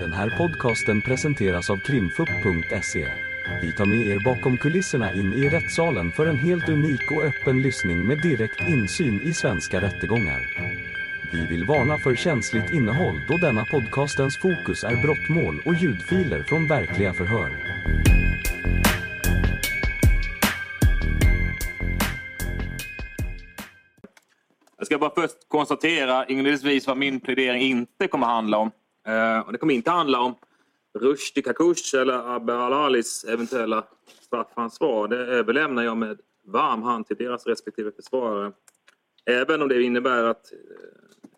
Den här podcasten presenteras av krimfupp.se. Vi tar med er bakom kulisserna in i rättssalen för en helt unik och öppen lyssning med direkt insyn i svenska rättegångar. Vi vill varna för känsligt innehåll då denna podcastens fokus är brottmål och ljudfiler från verkliga förhör. Jag ska bara först konstatera inledningsvis vad min plädering inte kommer handla om. Eh, och det kommer inte handla om Rushdie Kakush eller Abbe Alalis eventuella straffansvar. Det överlämnar jag med varm hand till deras respektive försvarare. Även om det innebär att eh,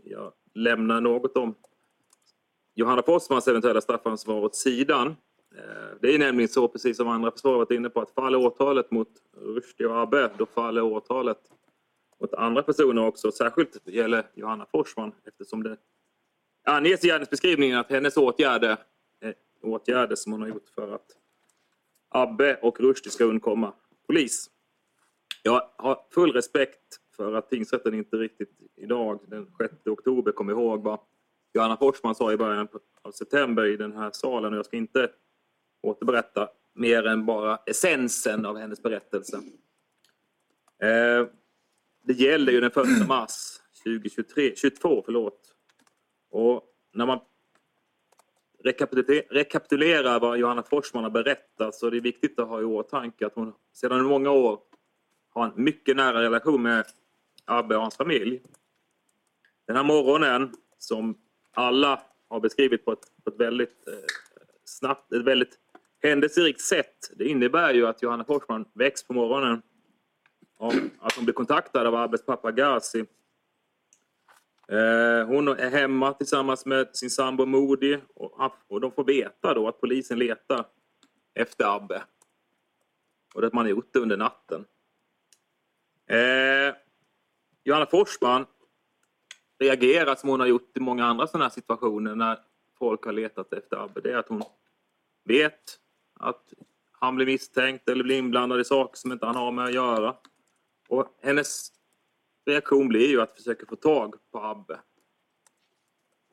jag lämnar något om Johanna Forsmans eventuella straffansvar åt sidan. Eh, det är nämligen så, precis som andra försvarare varit inne på, att faller åtalet mot Rushdie och Abbe, då faller åtalet mot andra personer också. Särskilt gäller Johanna Forsman eftersom det anges i gärningsbeskrivningen att hennes åtgärder är åtgärder som hon har gjort för att Abbe och Rushdie ska undkomma polis. Jag har full respekt för att tingsrätten inte riktigt idag, den 6 oktober, kom ihåg vad Johanna Forsman sa i början av september i den här salen. Och jag ska inte återberätta mer än bara essensen av hennes berättelse. Eh, det gäller ju den 1 mars 2023, 22. Förlåt. Och när man rekapitulerar vad Johanna Forsman har berättat så är det viktigt att ha i åtanke att hon sedan många år har en mycket nära relation med Abbe och hans familj. Den här morgonen som alla har beskrivit på ett, på ett väldigt eh, snabbt, ett väldigt händelserikt sätt. Det innebär ju att Johanna Forsman väcks på morgonen av att hon blir kontaktad av Abbes pappa Gazi. Eh, hon är hemma tillsammans med sin sambo Modi och, och de får veta då att polisen letar efter Abbe. Och att man har gjort det under natten. Eh, Johanna Forsman reagerar som hon har gjort i många andra sådana här situationer när folk har letat efter Abbe. Det är att hon vet att han blir misstänkt eller blir inblandad i saker som inte han har med att göra. Och hennes reaktion blir ju att försöka få tag på Abbe.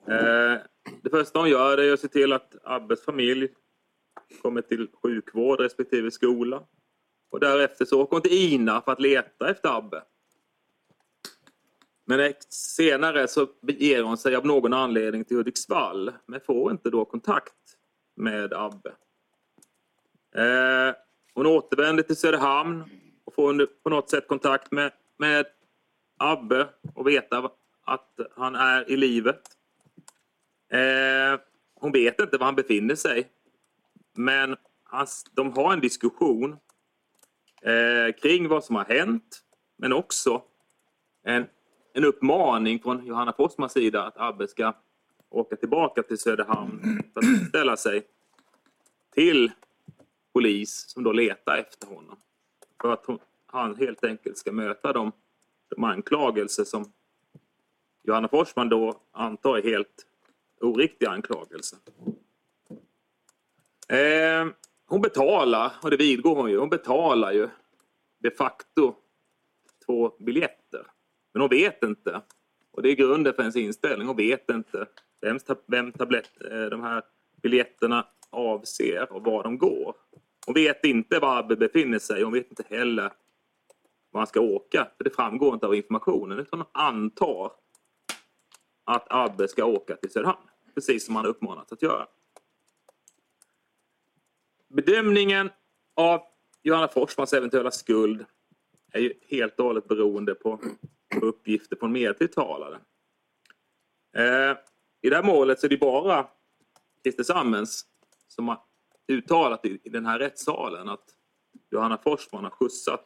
Eh, det första hon gör är att se till att Abbes familj kommer till sjukvård respektive skola. Och därefter så åker hon till Ina för att leta efter Abbe. Men senare så beger hon sig av någon anledning till Hudiksvall men får inte då kontakt med Abbe. Eh, hon återvänder till Söderhamn och får på något sätt kontakt med, med Abbe och veta att han är i livet. Eh, hon vet inte var han befinner sig. Men hans, de har en diskussion eh, kring vad som har hänt men också en, en uppmaning från Johanna Forsmans sida att Abbe ska åka tillbaka till Söderhamn för att ställa sig till polis som då letar efter honom. För att hon, han helt enkelt ska möta dem de anklagelser som Johanna Forsman då antar är helt oriktiga anklagelser. Eh, hon betalar, och det vidgår hon ju, hon betalar ju de facto två biljetter. Men hon vet inte, och det är grunden för hennes inställning, hon vet inte vem, vem tablett, eh, de här biljetterna avser och var de går. Hon vet inte var Abbe befinner sig, hon vet inte heller han ska åka. För det framgår inte av informationen, utan han antar att Abbe ska åka till Söderhamn. Precis som han har uppmanats att göra. Bedömningen av Johanna Forsmans eventuella skuld är ju helt och hållet beroende på, på uppgifter från medtilltalade. Eh, I det här målet så är det bara Christer Sammens som har uttalat i, i den här rättssalen att Johanna Forsman har skjutsat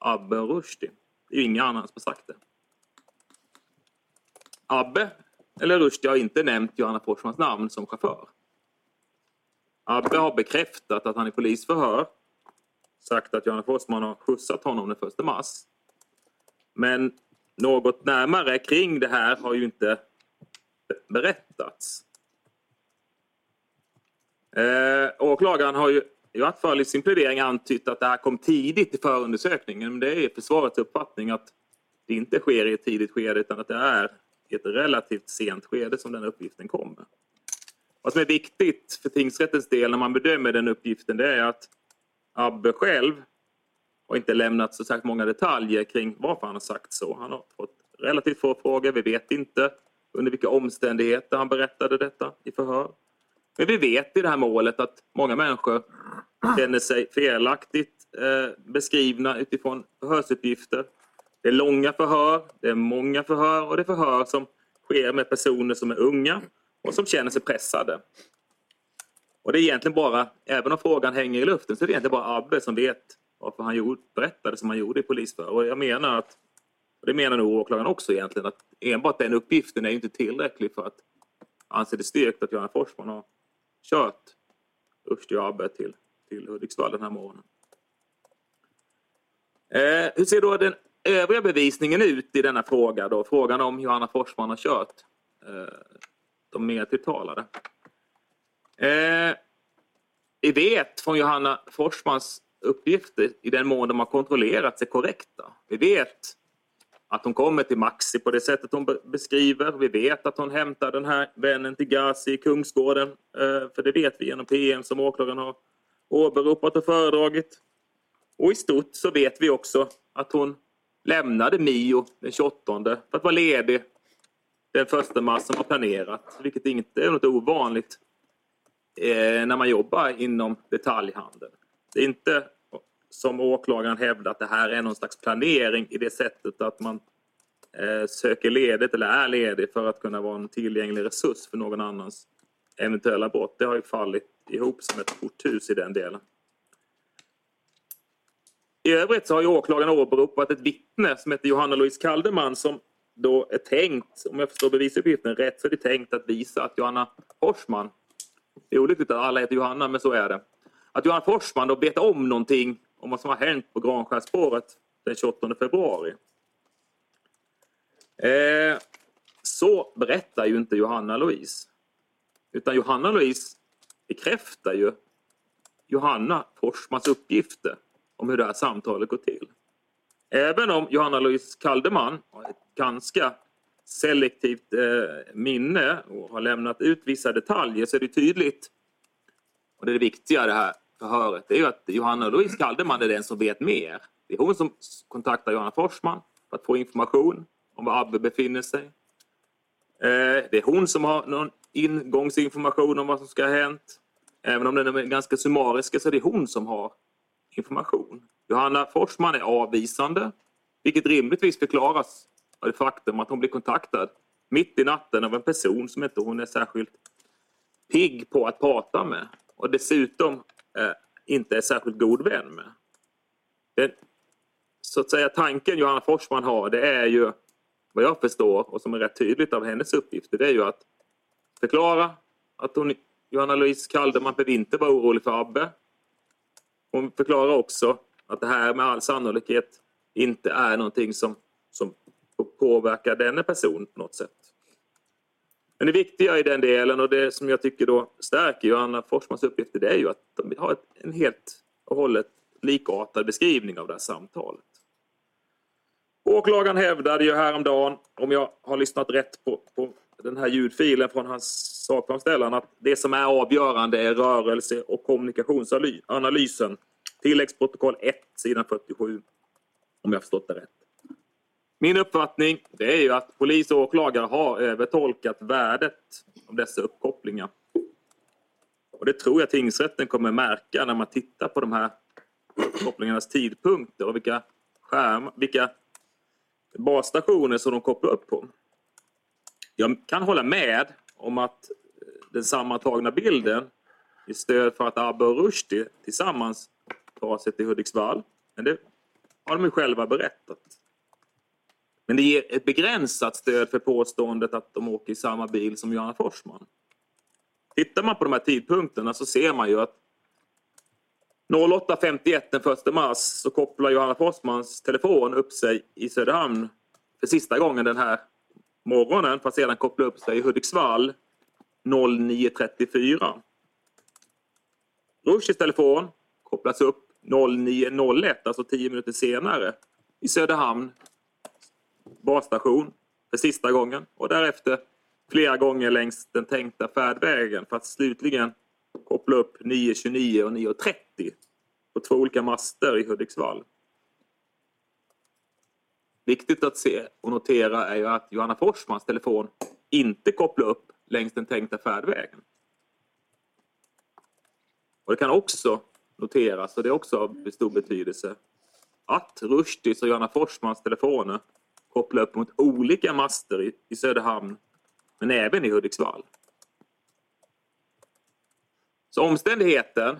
Abbe och Rushdie. Det är ju ingen annan som har sagt det. Abbe eller Rushdie har inte nämnt Johanna Forsmans namn som chaufför. Abbe har bekräftat att han i polisförhör sagt att Johanna Forsman har skjutsat honom den 1 mars. Men något närmare kring det här har ju inte berättats. Eh, åklagaren har ju i vart fall i sin plädering antytt att det här kom tidigt i förundersökningen. Men det är försvarets uppfattning att det inte sker i ett tidigt skede utan att det är i ett relativt sent skede som den uppgiften kommer. Vad som är viktigt för tingsrättens del när man bedömer den uppgiften det är att Abbe själv har inte lämnat så särskilt många detaljer kring varför han har sagt så. Han har fått relativt få frågor. Vi vet inte under vilka omständigheter han berättade detta i förhör. Men vi vet i det här målet att många människor känner sig felaktigt eh, beskrivna utifrån förhörsuppgifter. Det är långa förhör, det är många förhör och det är förhör som sker med personer som är unga och som känner sig pressade. Och det är egentligen bara, även om frågan hänger i luften, så är det egentligen bara Abbe som vet varför han gjorde, berättade som han gjorde i polisförhör. Och jag menar att, och det menar nog åklagaren också egentligen, att enbart den uppgiften är inte tillräcklig för att anse det styrkt att Göran Forsman har kört Rushdie och Abbe till, till Hudiksvall den här morgonen. Eh, hur ser då den övriga bevisningen ut i denna fråga? Då? Frågan om Johanna Forsman har kört eh, de mer tilltalade. Eh, vi vet från Johanna Forsmans uppgifter i den mån de har kontrollerats är korrekta. Vi vet att hon kommer till Maxi på det sättet hon beskriver. Vi vet att hon hämtar den här vännen till Gazi i Kungsgården. Eh, för det vet vi genom PM som åklagaren har åberopat och föredragit. Och i stort så vet vi också att hon lämnade Mio den 28 för att vara ledig den första mars som var planerat. Vilket inte är något ovanligt eh, när man jobbar inom detaljhandeln. Det är inte som åklagaren hävdar att det här är någon slags planering i det sättet att man eh, söker ledigt eller är ledig för att kunna vara en tillgänglig resurs för någon annans eventuella brott. Det har ju fallit ihop som ett korthus i den delen. I övrigt så har ju åklagaren åberopat ett vittne som heter Johanna Louise Kalderman som då är tänkt, om jag förstår bevisuppgiften rätt, så är det tänkt att visa att Johanna Forsman, det är olyckligt att alla heter Johanna, men så är det, att Johanna Forsman då vet om någonting om vad som har hänt på Granskärsspåret den 28 februari. Eh, så berättar ju inte Johanna Louise. Utan Johanna Louise bekräftar ju Johanna Forsmans uppgifter om hur det här samtalet går till. Även om Johanna Louise Kaldeman har ett ganska selektivt eh, minne och har lämnat ut vissa detaljer så är det tydligt, och det är det viktiga i det här förhöret, det är ju att Johanna Louise Kaldeman är den som vet mer. Det är hon som kontaktar Johanna Forsman för att få information om var Abbe befinner sig. Eh, det är hon som har någon ingångsinformation om vad som ska ha hänt. Även om den är ganska summarisk så är det hon som har information. Johanna Forsman är avvisande, vilket rimligtvis förklaras av det faktum att hon blir kontaktad mitt i natten av en person som inte hon är särskilt pigg på att prata med och dessutom eh, inte är särskilt god vän med. Den, så att säga tanken Johanna Forsman har det är ju vad jag förstår och som är rätt tydligt av hennes uppgifter det är ju att förklara att hon, Johanna Louise Kalderman behöver inte vara orolig för Abbe. Hon förklarar också att det här med all sannolikhet inte är någonting som, som påverkar denna person på något sätt. Men det viktiga i den delen och det som jag tycker då stärker Johanna Forsmans uppgifter det är ju att de har en helt och hållet likartad beskrivning av det här samtalet. Åklagaren hävdade ju häromdagen, om jag har lyssnat rätt på, på den här ljudfilen från hans sakframställan, att det som är avgörande är rörelse och kommunikationsanalysen. Tilläggsprotokoll 1, sidan 47, om jag förstått det rätt. Min uppfattning det är ju att polis och åklagare har övertolkat värdet av dessa uppkopplingar. Och det tror jag tingsrätten kommer märka när man tittar på de här uppkopplingarnas tidpunkter och vilka, skärm, vilka basstationer som de kopplar upp på. Jag kan hålla med om att eh, den sammantagna bilden ger stöd för att Abbe och Rushdie tillsammans tar sig till Hudiksvall. Men det har de ju själva berättat. Men det ger ett begränsat stöd för påståendet att de åker i samma bil som Johanna Forsman. Tittar man på de här tidpunkterna så ser man ju att 08.51 den 1 mars så kopplar Johanna Forsmans telefon upp sig i Söderhamn för sista gången den här morgonen för att sedan koppla upp sig i Hudiksvall 09.34. Rushis telefon kopplas upp 09.01, alltså 10 minuter senare, i Söderhamn basstation för sista gången och därefter flera gånger längs den tänkta färdvägen för att slutligen koppla upp 9.29 och 9.30 på två olika master i Hudiksvall. Viktigt att se och notera är ju att Johanna Forsmans telefon inte kopplar upp längs den tänkta färdvägen. Och det kan också noteras, och det är också av stor betydelse, att Rushdies och Johanna Forsmans telefoner kopplar upp mot olika master i, i Söderhamn, men även i Hudiksvall. Så omständigheten,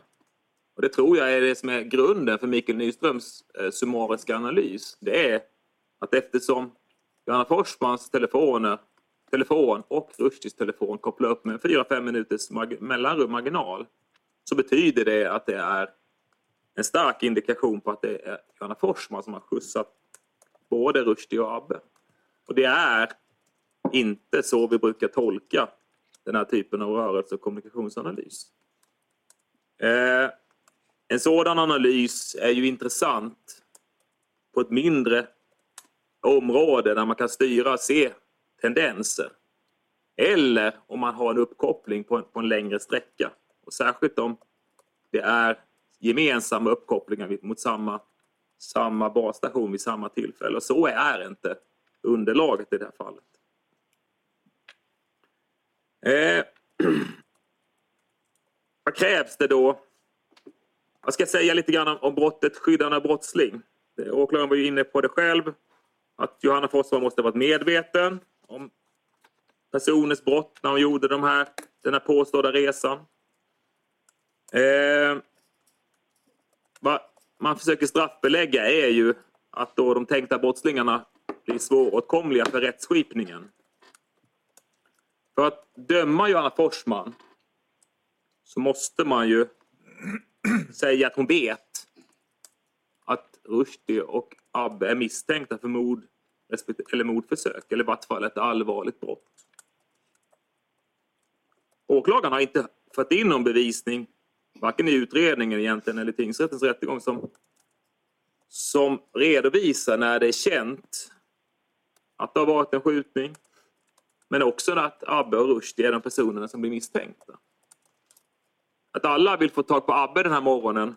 och det tror jag är det som är grunden för Mikael Nyströms eh, summariska analys, det är att eftersom Johanna Forsmans telefoner, telefon och Rushdies telefon kopplar upp med 4-5 minuters mag mellanrum marginal så betyder det att det är en stark indikation på att det är Johanna Forsman som har skjutsat både Rushdie och Abbe. Och det är inte så vi brukar tolka den här typen av rörelse och kommunikationsanalys. Eh, en sådan analys är ju intressant på ett mindre område där man kan styra och se tendenser. Eller om man har en uppkoppling på en, på en längre sträcka. Och särskilt om det är gemensamma uppkopplingar mot samma, samma basstation vid samma tillfälle. Och så är inte underlaget i det här fallet. Eh, vad krävs det då? Jag ska säga lite grann om brottet skyddande av brottsling. Eh, åklagaren var ju inne på det själv. Att Johanna Forsman måste ha varit medveten om personens brott när hon gjorde de här, den här påstådda resan. Eh, vad man försöker straffbelägga är ju att då de tänkta brottslingarna blir svåråtkomliga för rättsskipningen. För att döma Johanna Forsman så måste man ju säga att hon vet att Rushdie och Abbe är misstänkta för mord eller mordförsök eller i vart fall ett allvarligt brott. Åklagaren har inte fått in någon bevisning varken i utredningen egentligen eller i tingsrättens rättegång som, som redovisar när det är känt att det har varit en skjutning men också att Abbe och Rushdie är de personerna som blir misstänkta. Att alla vill få tag på Abbe den här morgonen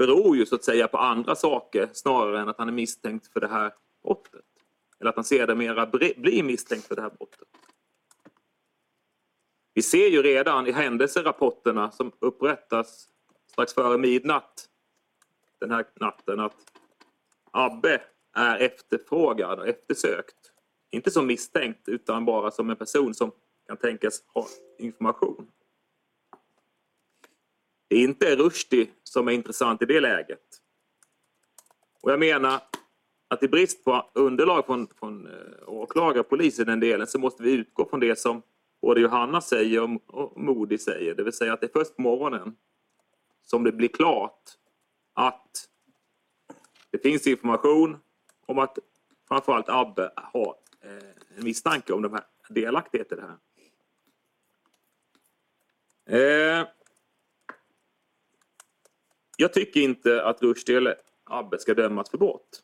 beror ju så att säga på andra saker snarare än att han är misstänkt för det här brottet. Eller att han sedermera blir misstänkt för det här brottet. Vi ser ju redan i händelserapporterna som upprättas strax före midnatt den här natten att Abbe är efterfrågad och eftersökt. Inte som misstänkt utan bara som en person som kan tänkas ha information. Det är inte Rushdie som är intressant i det läget. Och jag menar att i brist på underlag från, från eh, åklagare och polis i den delen så måste vi utgå från det som både Johanna säger och Modi säger. Det vill säga att det är först på morgonen som det blir klart att det finns information om att framförallt Abbe har eh, en misstanke om de här delaktighet i det här. Eh, jag tycker inte att Rushdie eller Abbe ska dömas för brott.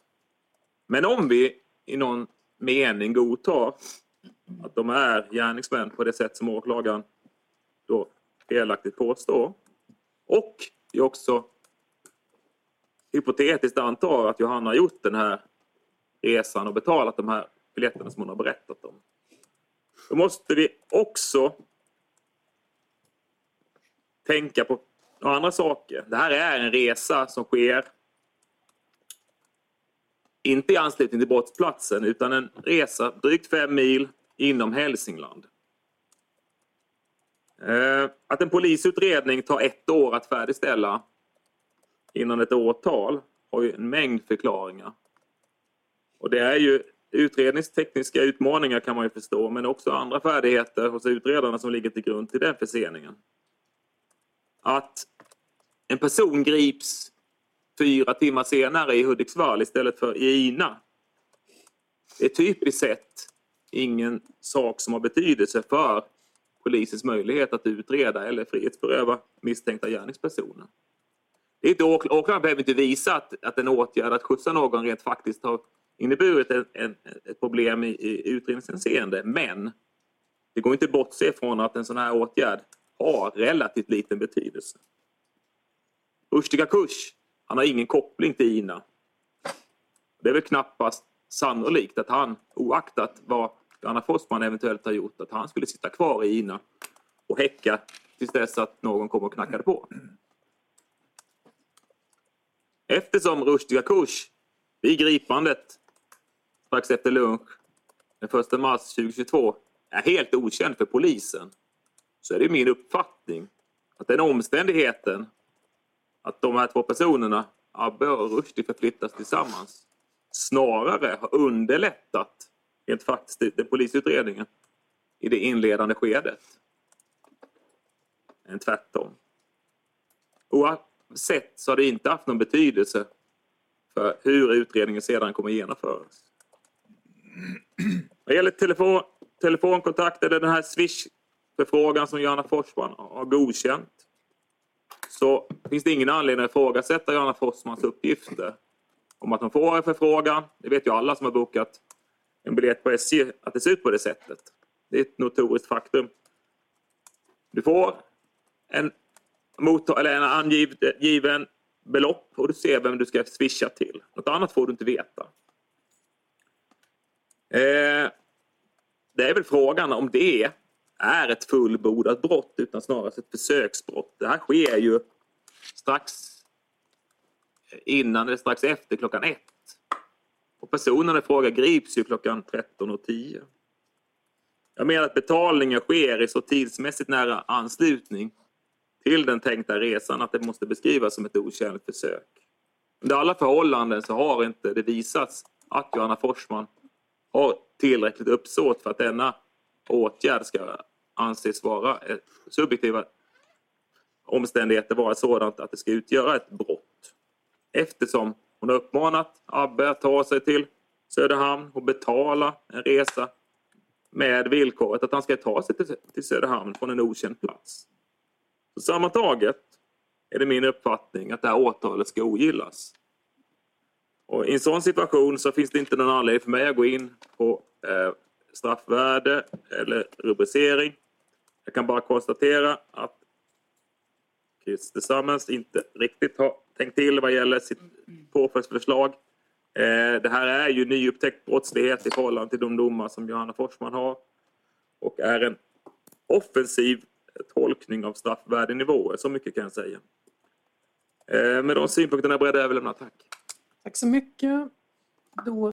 Men om vi i någon mening godtar att de är gärningsmän på det sätt som åklagaren då felaktigt påstår. Och vi också hypotetiskt antar att Johanna har gjort den här resan och betalat de här biljetterna som hon har berättat om. Då måste vi också tänka på andra saker. Det här är en resa som sker inte i anslutning till brottsplatsen utan en resa drygt fem mil inom Hälsingland. Eh, att en polisutredning tar ett år att färdigställa innan ett åtal har ju en mängd förklaringar. Och det är ju utredningstekniska utmaningar kan man ju förstå men också andra färdigheter hos utredarna som ligger till grund till den förseningen. Att en person grips fyra timmar senare i Hudiksvall istället för i Ina. Det är typiskt sett ingen sak som har betydelse för polisens möjlighet att utreda eller frihetsberöva misstänkta gärningspersoner. Det är inte, åklagaren behöver inte visa att, att en åtgärd att skjutsa någon rent faktiskt har inneburit en, en, ett problem i, i utredningshänseende. Men det går inte att bortse från att en sån här åtgärd har relativt liten betydelse. Rushdie Kush, han har ingen koppling till INA. Det är väl knappast sannolikt att han, oaktat vad Anna Forsman eventuellt har gjort, att han skulle sitta kvar i INA och häcka tills dess att någon kom och knackade på. Eftersom Rushdie Kush vid gripandet strax efter lunch den 1 mars 2022 är helt okänd för polisen så är det min uppfattning att den omständigheten att de här två personerna, Abbe och Rushdie, förflyttas tillsammans snarare har underlättat rent faktiskt den polisutredningen i det inledande skedet än tvärtom. Oavsett så har det inte haft någon betydelse för hur utredningen sedan kommer genomföras. Vad gäller telefon, telefonkontakter, den här förfrågan som Johanna Forsman har godkänt så finns det ingen anledning att ifrågasätta Johanna Forsmans uppgifter om att hon får en förfrågan. Det vet ju alla som har bokat en biljett på SJ att det ser ut på det sättet. Det är ett notoriskt faktum. Du får en, mottag- eller en angiven belopp och du ser vem du ska swisha till. Något annat får du inte veta. Eh, det är väl frågan om det är ett fullbordat brott utan snarare ett försöksbrott. Det här sker ju strax innan eller strax efter klockan ett. Och personen i fråga grips ju klockan 13.10. Jag menar att betalningen sker i så tidsmässigt nära anslutning till den tänkta resan att det måste beskrivas som ett okänt försök. Under alla förhållanden så har inte det visats att Johanna Forsman har tillräckligt uppsåt för att denna åtgärd ska anses vara subjektiva omständigheter vara sådant att det ska utgöra ett brott. Eftersom hon har uppmanat Abbe att ta sig till Söderhamn och betala en resa med villkoret att han ska ta sig till Söderhamn från en okänd plats. Så sammantaget är det min uppfattning att det här åtalet ska ogillas. Och I en sån situation så finns det inte någon anledning för mig att gå in på eh, straffvärde eller rubricering. Jag kan bara konstatera att Christer Summers inte riktigt har tänkt till vad gäller sitt påföljdsförslag. Eh, det här är ju nyupptäckt brottslighet i förhållande till de domar som Johanna Forsman har och är en offensiv tolkning av straffvärdenivåer. Så mycket kan jag säga. Eh, med de synpunkterna är jag beredd att överlämna. Tack. Tack så mycket. Då...